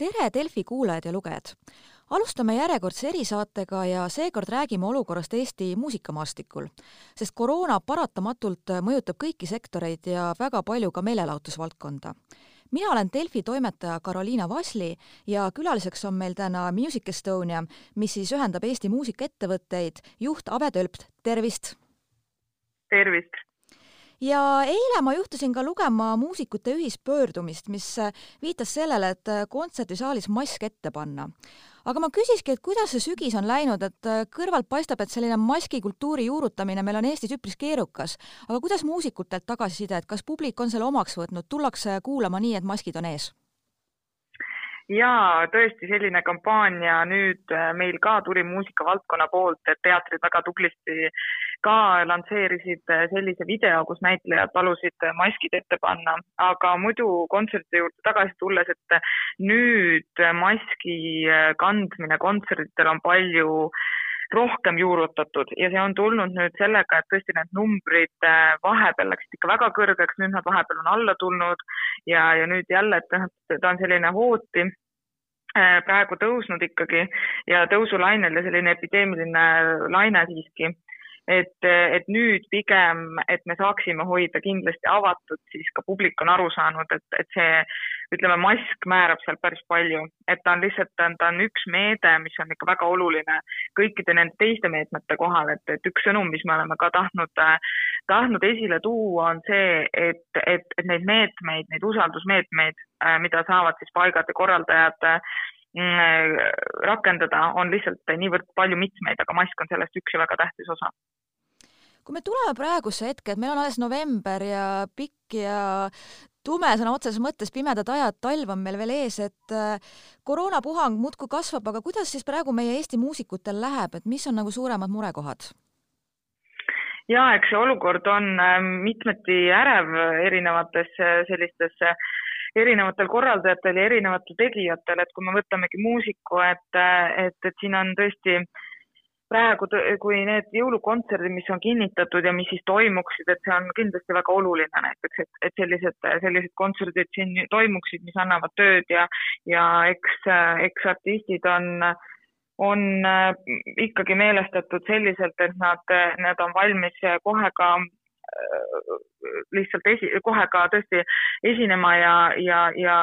tere, Delfi kuulajad ja lugejad! alustame järjekordse erisaatega ja seekord räägime olukorrast Eesti muusikamaastikul, sest koroona paratamatult mõjutab kõiki sektoreid ja väga palju ka meelelahutusvaldkonda. mina olen Delfi toimetaja Karoliina Vasli ja külaliseks on meil täna Music Estonia, mis siis ühendab Eesti muusikaettevõtteid, juht Ave Tölpt, tervist! tervist! Ja eile ma juhtusin ka lugema muusikute ühispöördumist, mis äh, viitas sellele, et äh, kontserdisaalis mask ette panna. aga ma küsiski, et kuidas see sügis on läinud, et äh, kõrvalt paistab, et selline maskikultuuri juurutamine meil on Eestis üpris keerukas, aga kuidas muusikutelt tagasiside, et kas publik on selle omaks võtnud, tullakse kuulama nii, et maskid on ees? Jaa, tõesti selline kampaania nüüd äh, meil ka tuli muusikavaldkonna poolt, et teatrid väga tublisti ka lansseerisid äh, sellise video, kus näitlejad palusid maskid ette panna, aga muidu kontserdi juurde tagasi tulles, et nüüd maski äh, kandmine kontsertidel on palju rohkem juurutatud. Ja see on tulnud nüüd sellega, et tõesti need numbrid vahepeal läksid ikka väga kõrgeks, nüüd nad vahepeal on alla tulnud. Ja, ja nüüd jälle, et noh, ta on selline hooti. Äh, praegu tõusnud ikkagi ja tõusulainel ja selline epideemiline laine siiski. Et, et nüüd pigem, et me saaksime hoida kindlasti avatud, siis ka publik on aru saanud, et, et see ütleme, mask määrab seal päris palju, et ta on lihtsalt, ta on üks meede, mis on ikka väga oluline kõikide nende teiste meetmete kohal, et, et üks sõnum, mis me oleme ka tahtnud, tahtnud esile tuua, on see, et, et, et neid meetmeid, neid usaldusmeetmeid, mida saavad siis paigad ja korraldajad mm, rakendada, on lihtsalt niivõrd palju mitmeid, aga mask on sellest üks ja väga tähtis osa kui me tuleme praeguse hetke, et meil on alles november ja pikk ja tume sõna otseses mõttes, pimedad ajad, talv on meil veel ees, et äh, koroonapuhang muudkui kasvab, aga kuidas siis praegu meie Eesti muusikutel läheb, et mis on nagu suuremad murekohad? ja eks see olukord on ähm, mitmeti ärev erinevates äh, sellistes äh, erinevatel korraldajatel ja erinevatel tegijatel, et kui me võtamegi muusiku, et, et, et siin on tõesti äh, praegu, kui need jõulukontserdid, mis on kinnitatud ja mis siis toimuksid, et see on kindlasti väga oluline näiteks, et, et sellised, sellised kontserdid siin toimuksid, mis annavad tööd ja, ja eks, eks artistid on, on ikkagi meelestatud selliselt, et nad, nad on valmis kohe ka lihtsalt esi, kohe ka tõesti esinema ja, ja, ja,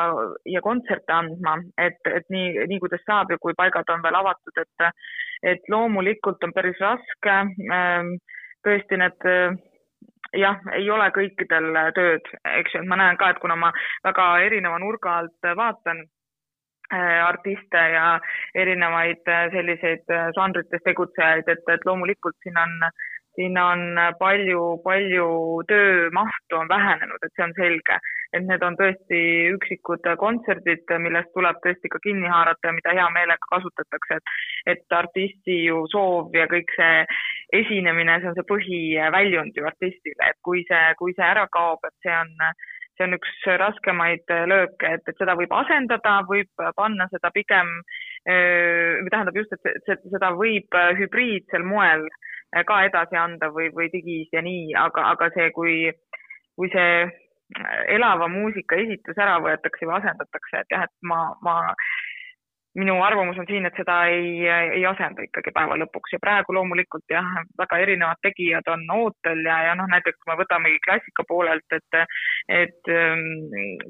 ja kontserte andma, et, et nii, nii kuidas saab ja kui paigad on veel avatud, et, et loomulikult on päris raske. Ähm, tõesti need jah, ei ole kõikidel tööd, eks ju, et ma näen ka, et kuna ma väga erineva nurga alt vaatan äh, artiste ja erinevaid äh, selliseid äh, žanrites tegutsejaid, et, et loomulikult siin on äh, siin on palju, palju töömahtu on vähenenud, et see on selge. et need on tõesti üksikud kontserdid, millest tuleb tõesti ka kinni haarata ja mida hea meelega kasutatakse, et et artisti ju soov ja kõik see esinemine, see on see põhiväljund ju artistile, et kui see, kui see ära kaob, et see on see on üks raskemaid lööke, et, et seda võib asendada, võib panna seda pigem, tähendab just, et seda võib hübriidsel moel Äh, ka edasi anda või, või digis ja nii, aga, aga see, kui, kui see äh, elava muusika esitus ära võetakse või asendatakse, et jah, et ma, ma, minu arvamus on siin, et seda ei, ei asenda ikkagi päeva lõpuks. Ja praegu loomulikult jah, väga erinevad tegijad on ootel ja, ja noh, näiteks kui me võtamegi klassika poolelt, et, et ähm,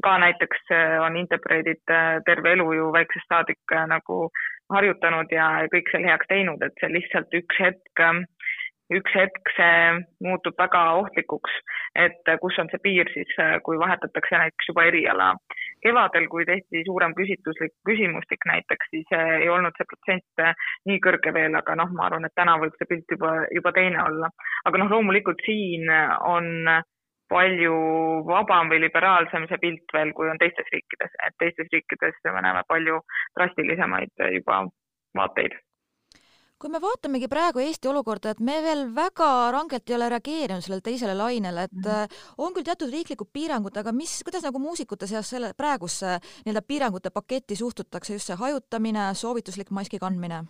ka näiteks äh, on interpreedid terve elu ju väiksest saadik nagu harjutanud ja kõik selle heaks teinud, et see lihtsalt üks hetk üks hetk see muutub väga ohtlikuks, et kus on see piir siis, kui vahetatakse näiteks juba eriala. kevadel, kui tehti suurem küsitluslik küsimustik näiteks, siis eh, ei olnud see protsent eh, nii kõrge veel, aga noh, ma arvan, et täna võib see pilt juba, juba teine olla. aga noh, loomulikult siin on palju vabam või liberaalsem see pilt veel, kui on teistes riikides, et teistes riikides me näeme palju drastilisemaid juba vaateid kui me vaatamegi praegu Eesti olukorda, et me veel väga rangelt ei ole reageerinud sellele teisele lainele, et mm -hmm. on küll teatud riiklikud piirangud, aga mis, kuidas nagu muusikute seas selle praegusse nii-öelda piirangute paketti suhtutakse, just see hajutamine, soovituslik maski kandmine?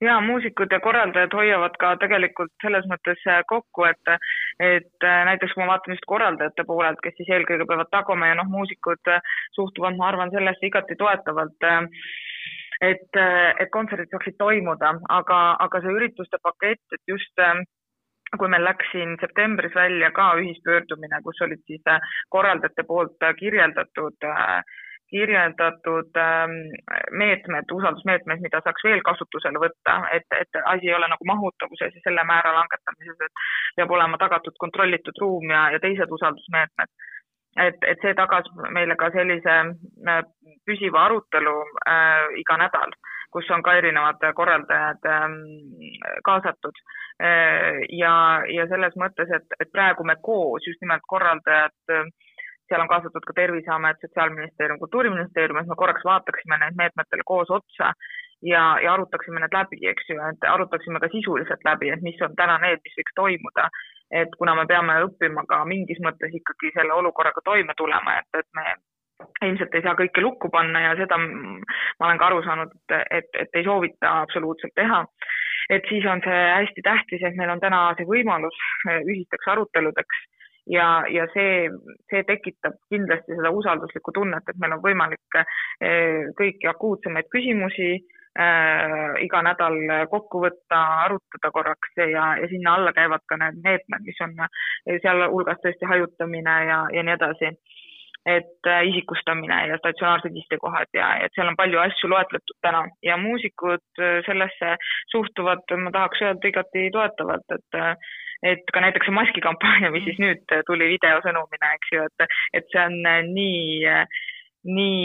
Ja muusikud ja korraldajad hoiavad ka tegelikult selles mõttes äh, kokku, et, et äh, näiteks kui ma vaatan just korraldajate poolelt, kes siis eelkõige peavad tagama ja noh, muusikud äh, suhtuvad, ma arvan, sellesse igati toetavalt et, et kontserdid saaksid toimuda, aga, aga see ürituste pakett, et just kui meil läks siin septembris välja ka ühispöördumine, kus olid siis korraldajate poolt kirjeldatud äh, kirjeldatud ähm, meetmed, usaldusmeetmed, mida saaks veel kasutusele võtta, et, et asi ei ole nagu mahutavuses ja selle määra langetamises, et peab olema tagatud kontrollitud ruum ja, ja teised usaldusmeetmed. et, et see tagas meile ka sellise äh, püsiva arutelu äh, iga nädal, kus on ka erinevad korraldajad äh, kaasatud äh, ja, ja selles mõttes, et, et praegu me koos, just nimelt korraldajad äh, seal on kaasatud ka Terviseamet, Sotsiaalministeerium, Kultuuriministeerium, et me korraks vaataksime need meetmetele koos otsa ja, ja arutaksime need läbi, eks ju, et arutaksime ka sisuliselt läbi, et mis on täna need, mis võiks toimuda. et kuna me peame õppima ka mingis mõttes ikkagi selle olukorraga toime tulema, et, et me ilmselt ei saa kõike lukku panna ja seda ma olen ka aru saanud, et, et ei soovita absoluutselt teha. et siis on see hästi tähtis, et meil on täna see võimalus ühisteks aruteludeks ja, ja see, see tekitab kindlasti seda usalduslikku tunnet, et meil on võimalik eh, kõiki akuutsemaid küsimusi äh, iga nädal kokku võtta, arutada korraks ja, ja sinna alla käivad ka need meetmed, mis on sealhulgas tõesti hajutamine ja, ja nii edasi. Et äh, isikustamine ja statsionaarsed istekohad ja et seal on palju asju loetletud täna. Ja muusikud sellesse suhtuvad, ma tahaks öelda, igati toetavalt, et et ka näiteks see maskikampaania, mis siis mm. nüüd tuli videosõnumina, eks ju, et, et see on nii, nii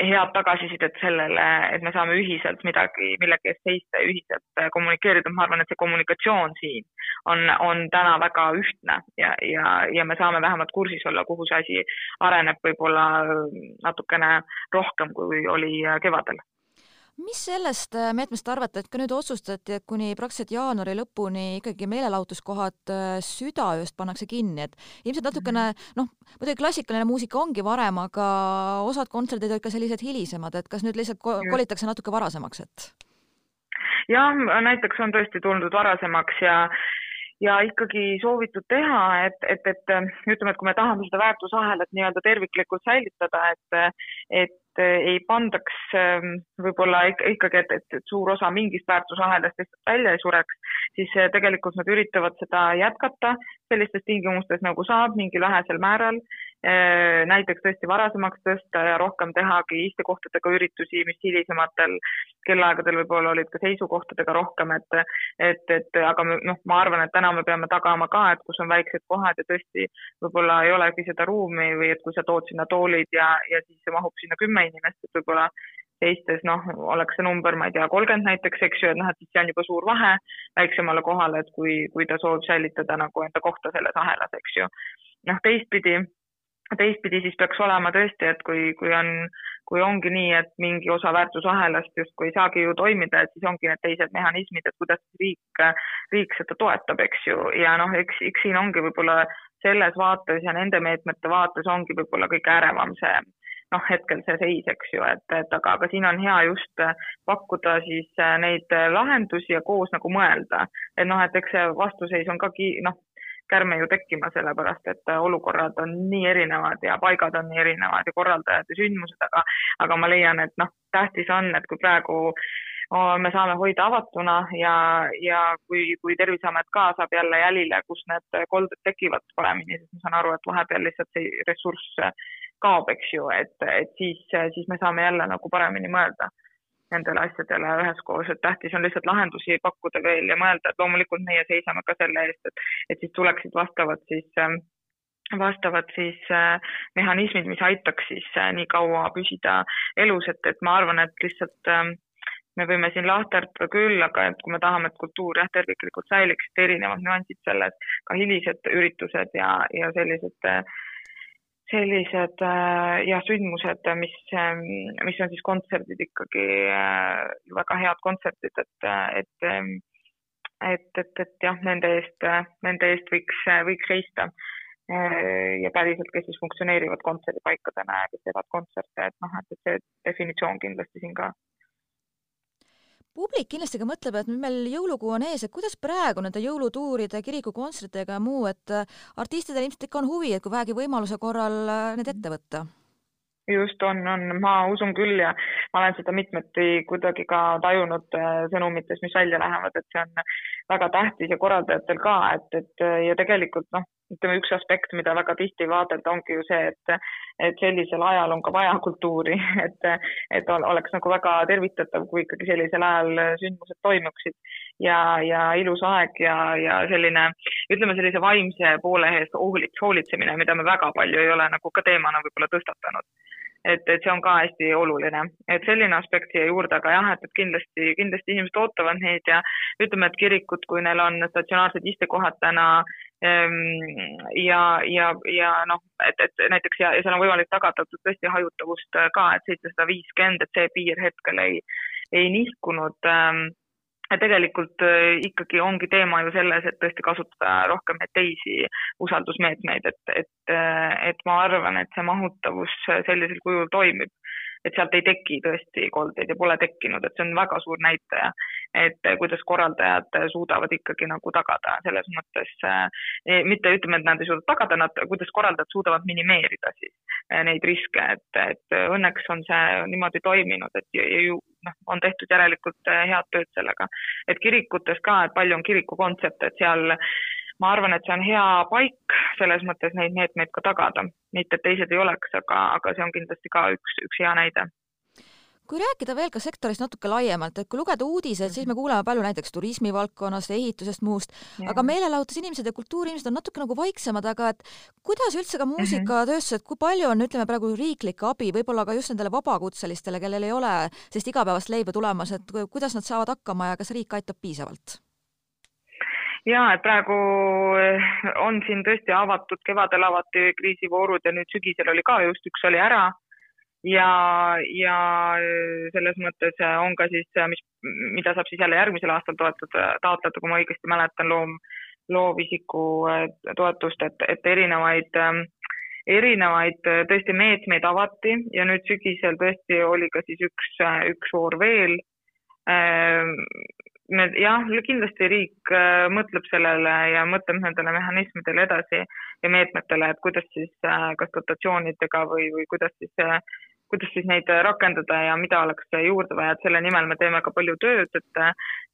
head tagasisidet sellele, et me saame ühiselt midagi, millegi eest seista ja ühiselt kommunikeerida, ma arvan, et see kommunikatsioon siin on, on täna väga ühtne ja, ja, ja me saame vähemalt kursis olla, kuhu see asi areneb võib-olla natukene rohkem, kui oli kevadel mis sellest äh, meetmest arvate, et ka nüüd otsustati, et kuni praktiliselt jaanuari lõpuni ikkagi meelelahutuskohad äh, südaööst pannakse kinni, et ilmselt natukene mhm. noh, muidugi klassikaline muusika ongi varem, aga osad kontserdid olid ka sellised hilisemad, et kas nüüd lihtsalt kolitakse natuke varasemaks, et? jah, näiteks on tõesti tuldud varasemaks ja ja ikkagi soovitud teha, et, et, et ütleme, et kui me tahame seda väärtusahelat nii-öelda terviklikult säilitada, et, et ei pandaks ähm, võib-olla ikkagi, et, et, et suur osa mingist väärtusahelast lihtsalt välja ei sureks, siis äh, tegelikult nad üritavad seda jätkata sellistes tingimustes, nagu saab, mingil vähesel määral näiteks tõesti varasemaks tõsta ja rohkem tehagi istekohtadega üritusi, mis hilisematel kellaaegadel võib-olla olid ka seisukohtadega rohkem, et et, et aga noh, ma arvan, et täna me peame tagama ka, et kus on väiksed kohad ja tõesti võib-olla ei olegi seda ruumi või et kui sa tood sinna toolid ja, ja siis mahub sinna kümme inimest, et võib-olla teistes noh, oleks see number, ma ei tea, kolmkümmend näiteks, eks ju, et noh, et siis see on juba suur vahe väiksemale kohale, et kui, kui ta soovib säilitada nagu enda kohta selles ahelas, eks ju. noh, teistpidi teistpidi siis peaks olema tõesti, et kui, kui on, kui ongi nii, et mingi osa väärtusahelast justkui ei saagi ju toimida, et siis ongi need teised mehhanismid, et kuidas riik, riik seda toetab, eks ju, ja noh, eks, eks siin ongi võib-olla selles vaates ja nende meetmete vaates ongi võib-olla kõige ärevam see noh, hetkel see seis, eks ju, et, et aga, aga siin on hea just pakkuda siis neid lahendusi ja koos nagu mõelda. et noh, et eks see vastuseis on ka ki-, noh, kärme ju tekkima, sellepärast et äh, olukorrad on nii erinevad ja paigad on nii erinevad ja korraldajad ja sündmused, aga, aga ma leian, et noh, tähtis on, et kui praegu me saame hoida avatuna ja, ja kui, kui Terviseamet ka saab jälle jälile, kus need kolded tekivad paremini, sest ma saan aru, et vahepeal lihtsalt see ressurss kaob, eks ju, et, et siis, siis me saame jälle nagu paremini mõelda nendele asjadele üheskoos, et tähtis on lihtsalt lahendusi pakkuda veel ja mõelda, et loomulikult meie seisame ka selle eest, et, et siis tuleksid vastavad siis ähm, vastavad siis äh, mehhanismid, mis aitaks siis äh, nii kaua püsida elus, et, et ma arvan, et lihtsalt äh, me võime siin lahterdada küll, aga et kui me tahame, et kultuur jah, terviklikult säiliks, et erinevad nüansid selles, ka hilised üritused ja, ja sellised äh, sellised äh, jah, sündmused, mis, ähm, mis on siis kontserdid ikkagi äh, väga head kontserdid, et, et ähm, et, et, et jah, nende eest, nende eest võiks, võiks seista. Äh, ja päriselt, kes siis funktsioneerivad kontserdipaikadena ja kes teevad kontserte, et noh, et, et see definitsioon kindlasti siin ka publik kindlasti ka mõtleb, et nüüd meil jõulukuu on ees, et kuidas praegu nende jõulutuuride, kirikukontsertidega ja muu, et artistidel ilmselt ikka on huvi, et kui vähegi võimaluse korral need ette võtta just on, on, ma usun küll ja ma olen seda mitmeti kuidagi ka tajunud äh, sõnumites, mis välja lähevad, et see on väga tähtis ja korraldajatel ka, et, et ja tegelikult noh, ütleme üks aspekt, mida väga tihti vaadelda, ongi ju see, et, et sellisel ajal on ka vaja kultuuri, et, et oleks nagu väga tervitatav, kui ikkagi sellisel ajal sündmused toimuksid ja, ja ilus aeg ja, ja selline, ütleme sellise vaimse poole eest hoolitsemine, mida me väga palju ei ole nagu ka teemana võib-olla tõstatanud. Et, et see on ka hästi oluline, et selline aspekt siia juurde, aga jah, et, et kindlasti, kindlasti inimesed ootavad neid ja ütleme, et kirikud, kui neil on statsionaarsed istekohad täna ehm, ja, ja, ja noh, et, et näiteks ja, ja seal on võimalik tagatud tõesti hajutavust ka, et seitsesada viiskümmend, et see piir hetkel ei, ei nihkunud ähm, tegelikult äh, ikkagi ongi teema ju selles, et tõesti kasutada rohkem neid teisi usaldusmeetmeid, et, et, äh, et ma arvan, et see mahutavus sellisel kujul toimib et sealt ei teki tõesti koldeid ja pole tekkinud, et see on väga suur näitaja, et kuidas korraldajad suudavad ikkagi nagu tagada selles mõttes, eh, mitte ütleme, et nad ei suuda tagada, nad, kuidas korraldajad suudavad minimeerida siis eh, neid riske, et, et õnneks on see niimoodi toiminud, et ju noh, on tehtud järelikult eh, head tööd sellega. et kirikutes ka, et palju on kirikukontserte, et seal ma arvan, et see on hea paik selles mõttes neid meetmeid ka tagada, mitte et teised ei oleks, aga, aga see on kindlasti ka üks, üks hea näide. Kui rääkida veel ka sektorist natuke laiemalt, et kui lugeda uudiseid, siis me kuuleme palju näiteks turismivaldkonnast, ehitusest, muust, aga meelelahutusinimesed ja kultuuriinimesed on natuke nagu vaiksemad, aga et kuidas üldse ka muusikatööstused, kui palju on, ütleme praegu riiklikku abi, võib-olla ka just nendele vabakutselistele, kellel ei ole sellist igapäevast leiba tulemas, et kuidas nad saavad hakkama ja kas riik aitab piisavalt? Ja et praegu eh, on siin tõesti avatud, kevadel avati kriisivoorud ja nüüd sügisel oli ka just üks oli ära. ja, ja eh, selles mõttes on ka siis, mis, mida saab siis jälle järgmisel aastal toetada, taotleda, kui ma õigesti mäletan, loom, loovisiku eh, toetust, et, et erinevaid erinevaid tõesti meetmeid avati ja nüüd sügisel tõesti oli ka siis üks, üks voor veel me jah, kindlasti riik äh, mõtleb sellele ja mõtleb nendele mehhanismidele edasi ja meetmetele, et kuidas siis äh, kas dotatsioonidega või, või kuidas siis äh, kuidas siis neid rakendada ja mida oleks juurde vaja, et selle nimel me teeme ka palju tööd, et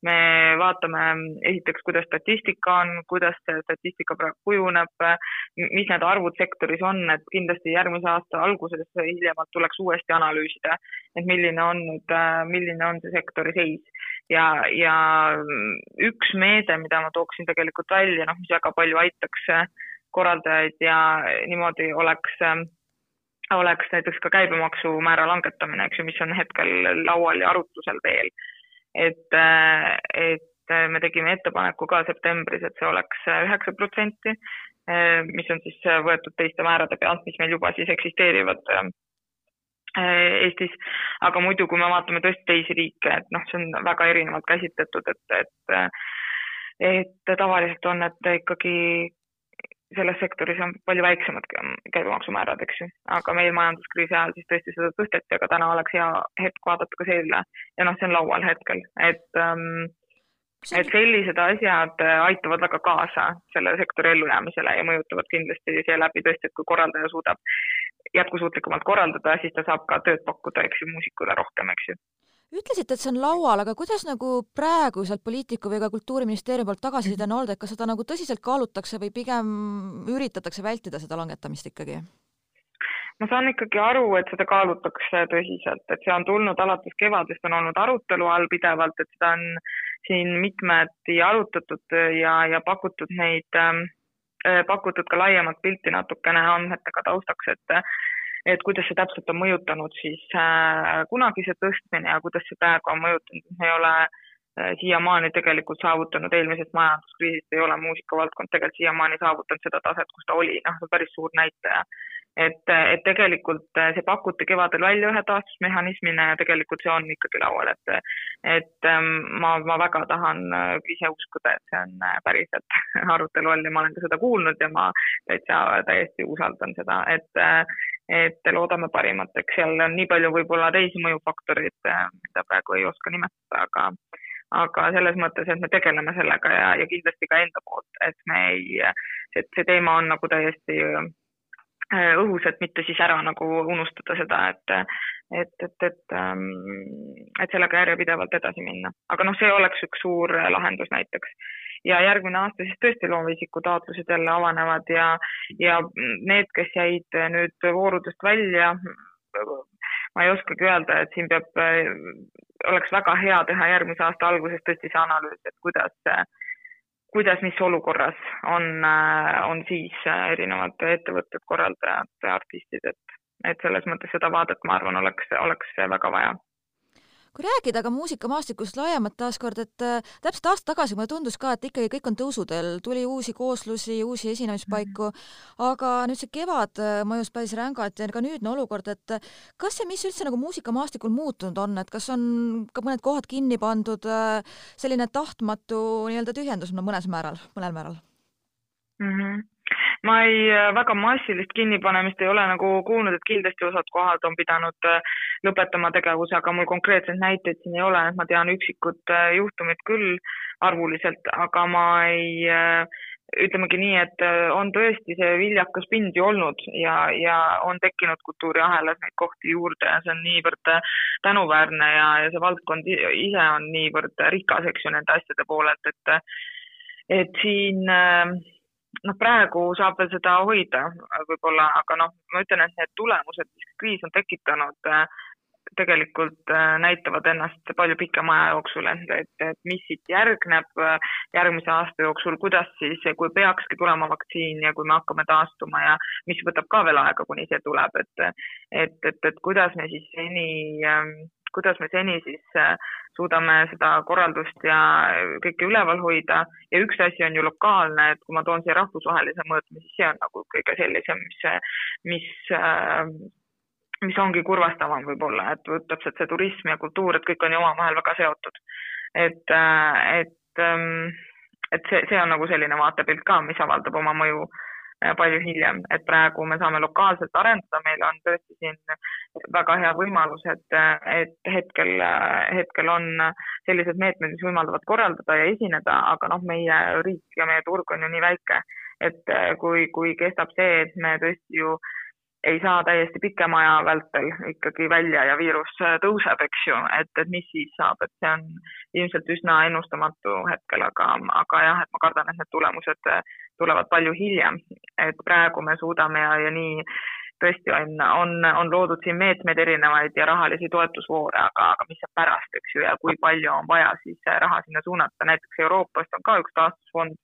me vaatame esiteks, kuidas statistika on, kuidas see statistika praegu kujuneb, mis need arvud sektoris on, et kindlasti järgmise aasta alguses hiljemalt tuleks uuesti analüüsida, et milline on nüüd, milline on see sektori seis. Ja, ja üks meede, mida ma tooksin tegelikult välja, noh, mis väga palju aitaks korraldajaid ja niimoodi oleks, oleks näiteks ka käibemaksumäära langetamine, eks ju, mis on hetkel laual ja arutlusel veel. et, et me tegime ettepaneku ka septembris, et see oleks üheksa protsenti, mis on siis võetud teiste määrade pealt, mis meil juba siis eksisteerivad Äh, Eestis, aga muidu, kui me vaatame tõesti teisi riike, et noh, see on väga erinevalt käsitletud, et, et et tavaliselt on need ikkagi selles sektoris on palju väiksemad käibemaksumäärad, eks ju, aga meil majanduskriisi ajal siis tõesti seda tõsteti, aga täna oleks hea hetk vaadata ka selle. Ja noh, see on laual hetkel, et ähm, et sellised asjad aitavad väga kaasa selle sektori ellujäämisele ja mõjutavad kindlasti seeläbi tõesti, et kui korraldaja suudab jätkusuutlikumalt korraldada, siis ta saab ka tööd pakkuda, eks ju, muusikule rohkem, eks ju ütlesite, et see on laual, aga kuidas nagu praegu sealt poliitiku või ka Kultuuriministeeriumi poolt tagasiside on olnud, et kas seda nagu tõsiselt kaalutakse või pigem üritatakse vältida seda langetamist ikkagi? ma saan ikkagi aru, et seda kaalutakse tõsiselt, et see on tulnud alates kevadest, on olnud arutelu all pidevalt, et seda on siin mitmeti arutatud ja, ja pakutud neid äh, Äh, pakutud ka laiemat pilti natukene andmetega taustaks, et et kuidas see täpselt on mõjutanud siis äh, kunagise tõstmine ja kuidas see praegu on mõjutanud, me ei ole äh, siiamaani tegelikult saavutanud, eelmisest majanduskriisist ei ole muusikavaldkond tegelikult siiamaani saavutanud seda taset, kus ta oli, noh, see on päris suur näitaja. Et, et tegelikult see pakuti kevadel välja ühe taastusmehhanismina ja tegelikult see on ikkagi laual, et, et ähm, ma, ma väga tahan ise uskuda, et see on päriselt arutelu all ja ma olen ka seda kuulnud ja ma täitsa täiesti usaldan seda, et, et loodame parimat, eks seal on nii palju võib-olla teisi mõjufaktoreid, mida praegu ei oska nimetada, aga aga selles mõttes, et me tegeleme sellega ja, ja kindlasti ka enda poolt, et me ei, et see teema on nagu täiesti äh, õhus, et mitte siis ära nagu unustada seda, et, et, et, et, ähm, et sellega järjepidevalt edasi minna. aga noh, see oleks üks suur lahendus näiteks. ja järgmine aasta siis tõesti loovisiku taotlused jälle avanevad ja, ja need, kes jäid nüüd voorudest välja, ma ei oskagi öelda, et siin peab, oleks väga hea teha järgmise aasta alguses tõesti see analüüs, et kuidas, kuidas, mis olukorras on, on siis erinevad ettevõtted, korraldajad, artistid, et, et selles mõttes seda vaadet, ma arvan, oleks, oleks väga vaja kui rääkida aga muusikamaastikust laiemalt taaskord, et äh, täpselt aasta tagasi mulle tundus ka, et ikkagi kõik on tõusuteel, tuli uusi kooslusi, uusi esinemispaiku, mhm. aga nüüd see kevad äh, mõjus päris rängalt ja ka nüüdne olukord, et äh, kas ja mis üldse nagu muusikamaastikul muutunud on, et kas on ka mõned kohad kinni pandud, selline tahtmatu nii-öelda tühjendus mõnes määral, mõnel määral mm? -hmm ma ei, äh, väga massilist kinnipanemist ei ole nagu kuulnud, et kindlasti osad kohad on pidanud äh, lõpetama tegevuse, aga mul konkreetseid näiteid siin ei ole, et ma tean üksikud äh, juhtumid küll arvuliselt, aga ma ei ütlemegi nii, et on tõesti see viljakas pind ju olnud ja, ja on tekkinud kultuuriahelas neid kohti juurde ja see on niivõrd tänuväärne ja, ja see valdkond ise on niivõrd rikas, eks ju, nende asjade poolelt, et et siin äh, noh, praegu saab veel seda hoida võib-olla, aga noh, ma ütlen, et need tulemused, mis kriis on tekitanud, tegelikult äh, näitavad ennast palju pikema aja jooksul, et, et, et mis siit järgneb äh, järgmise aasta jooksul, kuidas siis, kui peakski tulema vaktsiin ja kui me hakkame taastuma ja mis võtab ka veel aega, kuni see tuleb, et et, et, et kuidas me siis seni ähm, kuidas me seni siis äh, suudame seda korraldust ja kõike üleval hoida ja üks asi on ju lokaalne, et kui ma toon siia rahvusvahelise mõõtme, siis see on nagu kõige sellisem, mis, mis äh, mis ongi kurvastavam võib-olla, et täpselt see turism ja kultuur, et kõik on ju omavahel väga seotud. et, äh, et, ähm, et see, see on nagu selline vaatepilt ka, mis avaldab oma mõju palju hiljem, et praegu me saame lokaalselt arendada, meil on tõesti siin väga hea võimalus, et, et hetkel, hetkel on sellised meetmed, mis võimaldavad korraldada ja esineda, aga noh, meie riik ja meie turg on ju nii väike, et kui, kui kestab see, et me tõesti ju äh, ei saa täiesti pikema aja vältel ikkagi välja ja viirus tõuseb, eks ju, et, et mis siis saab, et see on ilmselt üsna ennustamatu hetkel, aga, aga jah, et ma kardan, et need tulemused tulevad palju hiljem. et praegu me suudame ja, ja nii tõesti on, on, on loodud siin meetmeid erinevaid ja rahalisi toetusvoore, aga, aga mis saab pärast, eks ju, ja kui palju on vaja siis raha sinna suunata, näiteks Euroopast on ka üks taastusfond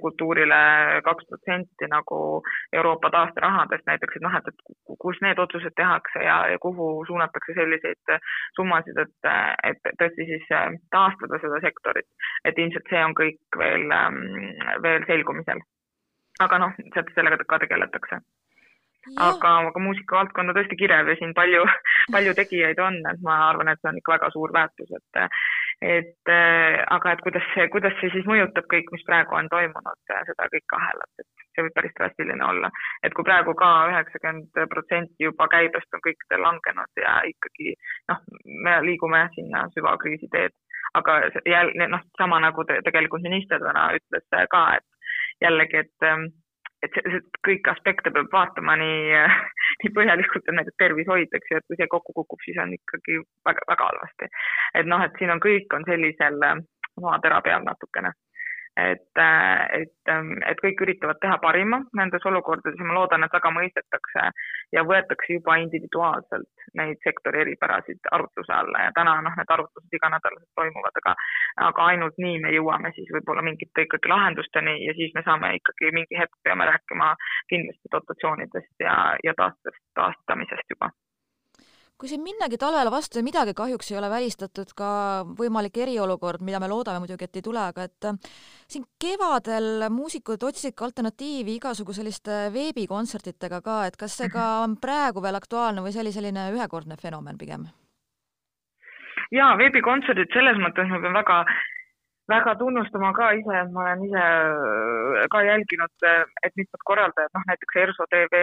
kultuurile kaks protsenti nagu Euroopa taasterahadest näiteks, et noh, et, et kus need otsused tehakse ja, ja kuhu suunatakse selliseid summasid, et, et tõesti siis eh, taastada seda sektorit. et ilmselt see on kõik veel, mm, veel selgumisel. aga noh, sellega ka tegeletakse aga, aga muusikavaldkond on tõesti kirev ja siin palju, palju tegijaid on, et ma arvan, et see on ikka väga suur väärtus, et et aga et kuidas see, kuidas see siis mõjutab kõik, mis praegu on toimunud, seda kõike ahelat, et see võib päris drastiline olla. et kui praegu ka üheksakümmend protsenti juba käibest on kõikidel langenud ja ikkagi noh, me liigume sinna süvakriisi teed, aga jälle noh, sama nagu te, tegelikult minister täna ütles ka, et jällegi, et et kõiki aspekte peab vaatama nii, nii põhjalikult, et näiteks tervishoid, eks ju, et kui see kokku kukub, siis on ikkagi väga, väga halvasti. et noh, et siin on kõik on sellisel maatera peal natukene et, et, et kõik üritavad teha parima nendes olukordades ja ma loodan, et väga mõistetakse ja võetakse juba individuaalselt neid sektori eripärasid arutluse alla. Ja täna noh, need arutlused iganädalaselt toimuvad, aga aga ainult nii me jõuame siis võib-olla mingite ikkagi lahendusteni ja siis me saame ikkagi mingi hetk peame rääkima kindlasti dotatsioonidest ja, ja taastest, taastamisest juba kui siin minnagi talvele vastu ja midagi kahjuks ei ole välistatud, ka võimalik eriolukord, mida me loodame muidugi, et ei tule, aga et äh, siin kevadel muusikud otsisid ka alternatiivi igasugu selliste veebikontsertidega ka, et kas see ka on praegu veel aktuaalne või see oli selline ühekordne fenomen pigem? jaa, veebikontserdid selles mõttes ma pean väga väga tunnustama ka ise, et ma olen ise äh, ka jälginud, äh, et mitmed korraldajad, noh näiteks ERSO tv,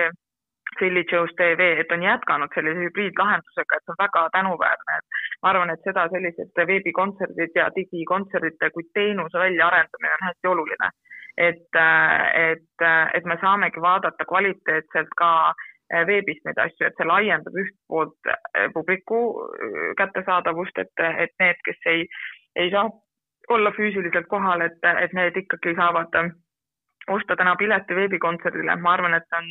Silly Joe's tv, et on jätkanud sellise hübriidlahendusega, et see on väga tänuväärne, et ma arvan, et seda sellised veebikontserdid ja digikontserdite kui teenuse väljaarendamine on hästi oluline. et, et, et me saamegi vaadata kvaliteetselt ka veebist neid asju, et see laiendab üht poolt publiku kättesaadavust, et, et need, kes ei, ei saa olla füüsiliselt kohal, et, et need ikkagi saavad osta täna pileti veebikontserdile, ma arvan, et see on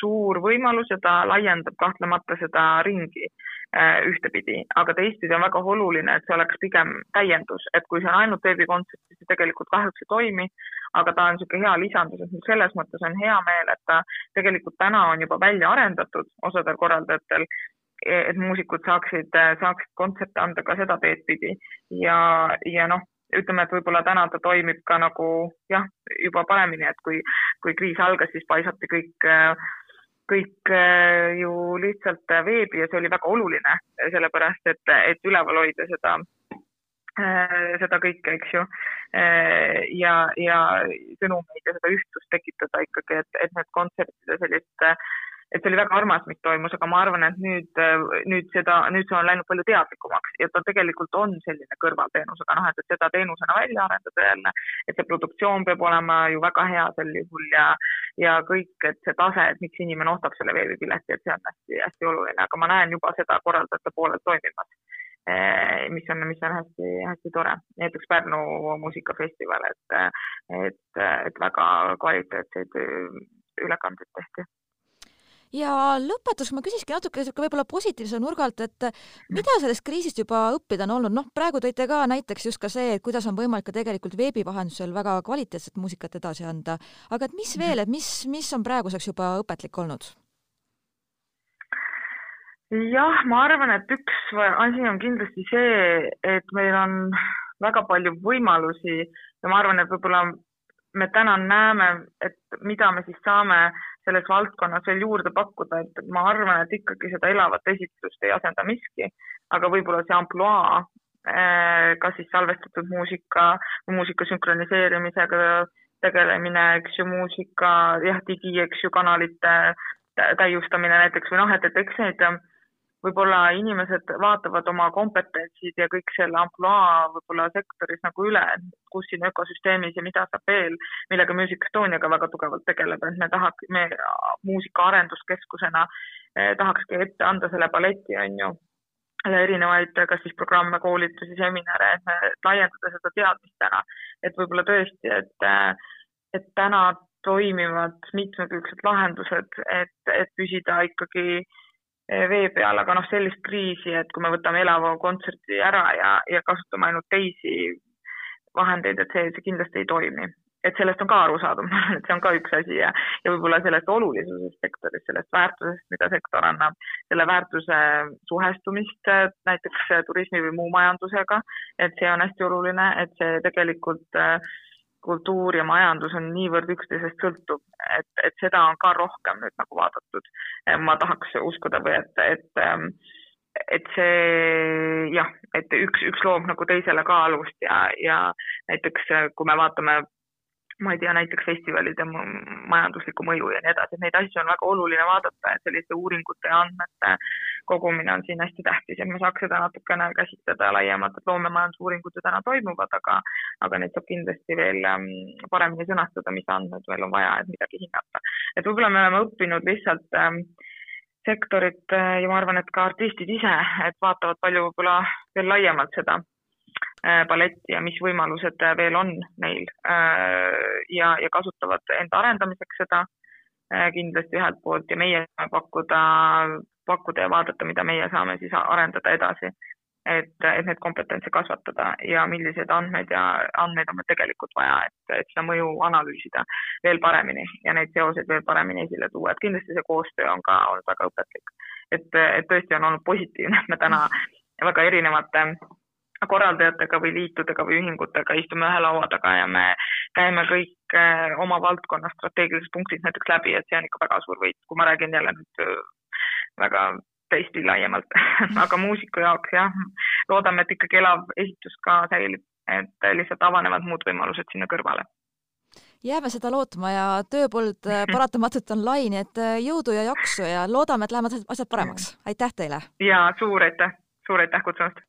suur võimalus ja ta laiendab kahtlemata seda ringi äh, ühtepidi, aga teistpidi on väga oluline, et see oleks pigem täiendus, et kui see on ainult veebikontsert, siis see tegelikult kahjuks ei toimi, aga ta on niisugune hea lisandus, et selles mõttes on hea meel, et ta tegelikult täna on juba välja arendatud osadel korraldajatel, et muusikud saaksid, saaksid kontserte anda ka seda teed pidi. Ja, ja noh, ütleme, et võib-olla täna ta toimib ka nagu jah, juba paremini, et kui, kui kriis algas, siis paisati kõik, kõik ju lihtsalt veebi ja see oli väga oluline, sellepärast et, et üleval hoida seda, seda kõike, eks ju. ja, ja sõnumeid ja seda ühtsust tekitada ikkagi, et, et need kontserdid ja sellist et see oli väga armas, mis toimus, aga ma arvan, et nüüd, nüüd seda, nüüd see on läinud palju teadlikumaks ja ta tegelikult on selline kõrvalteenus, aga noh, et, et seda teenusena välja arendada jälle, et see produktsioon peab olema ju väga hea sel juhul ja, ja kõik, et see tase, et miks inimene ostab selle veebipileti, et see on hästi-hästi oluline, aga ma näen juba seda korraldajate poolelt toimimas eh, mis on, mis on hästi-hästi tore. näiteks Pärnu muusikafestival, et, et, et väga kvaliteetseid ülekandeid tehti ja lõpetuseks ma küsikski natuke sihuke võib-olla positiivse nurga alt, et mida sellest kriisist juba õppida on olnud, noh, praegu tõite ka näiteks just ka see, et kuidas on võimalik ka tegelikult veebi vahendusel väga kvaliteetset muusikat edasi anda, aga et mis veel, et mis, mis on praeguseks juba õpetlik olnud? jah, ma arvan, et üks asi on kindlasti see, et meil on väga palju võimalusi ja ma arvan, et võib-olla me täna näeme, et mida me siis saame selles valdkonnas veel juurde pakkuda, et ma arvan, et ikkagi seda elavat esitlust ei asenda miski, aga võib-olla see ampluaa, eh, kas siis salvestatud muusika, muusika sünkroniseerimisega tegelemine, eks ju, muusika, jah, digi, eks ju, kanalite täiustamine näiteks või noh, et, et eks neid võib-olla inimesed vaatavad oma kompetentsid ja kõik selle ampluaa võib-olla sektoris nagu üle, kus siin ökosüsteemis ja mida saab veel, millega Music Estoniaga väga tugevalt tegeleb, et me tahaks, me muusika arenduskeskusena eh, tahakski ette anda selle paleti, on ju, erinevaid, kas siis programme, koolitusi, seminare, et me laiendada seda teadmist täna, et võib-olla tõesti, et, et täna toimivad mitmekülgsed lahendused, et, et püsida ikkagi äh, Eh, vee peal, aga noh, sellist kriisi, et kui me võtame elava kontserti ära ja, ja kasutame ainult teisi vahendeid, et see, see kindlasti ei toimi. et sellest on ka aru saadud, ma arvan, et see on ka üks asi ja, ja võib-olla sellest olulisusest sektoris, sellest väärtusest, mida sektor annab, selle väärtuse suhestumist näiteks turismi või muu majandusega, et see on hästi oluline, et see tegelikult äh, kultuur ja majandus on niivõrd üksteisest sõltuv, et, et seda on ka rohkem nüüd nagu vaadatud. ma tahaks uskuda või et, et, ähm, et see jah, et üks, üks loob nagu teisele ka alust ja, ja näiteks kui me vaatame ma ei tea, näiteks festivalide majanduslikku mõju ja nii edasi, et neid asju on väga oluline vaadata, et selliste uuringute ja andmete kogumine on siin hästi tähtis ja me saaks seda natukene käsitleda laiemalt, et loomemajandusuuringud ju täna toimuvad, aga, aga neid saab kindlasti veel ähm, paremini sõnastada, mis andmed veel on vaja, et midagi hinnata. et võib-olla me oleme õppinud lihtsalt ähm, sektorit äh, ja ma arvan, et ka artistid ise, et vaatavad palju võib-olla veel laiemalt seda paletti ja mis võimalused veel on neil äh, ja, ja kasutavad enda arendamiseks seda äh, kindlasti ühelt poolt ja meie saame pakkuda, pakkuda ja vaadata, mida meie saame siis arendada edasi. et, et neid kompetentse kasvatada ja milliseid andmeid ja andmeid on meil tegelikult vaja, et, et seda mõju analüüsida veel paremini ja neid seoseid veel paremini esile tuua, et kindlasti see koostöö on ka olnud väga õpetlik. et, et tõesti on olnud positiivne, et me täna väga erinevate korraldajatega või liitudega või ühingutega istume ühe laua taga ja me käime kõik eh, oma valdkonna strateegilised punktid näiteks läbi, et see on ikka väga suur võit, kui ma räägin jälle nüüd eh, väga täiesti laiemalt aga muusiku jaoks jah, loodame, et ikkagi elav esitus ka säilib, et lihtsalt avanevad muud võimalused sinna kõrvale jääme seda lootma ja tööpõld eh, paratamatult on lai, nii et jõudu ja jaksu ja loodame, et lähevad asjad paremaks. aitäh teile! ja suur aitäh, suur aitäh kutsumast!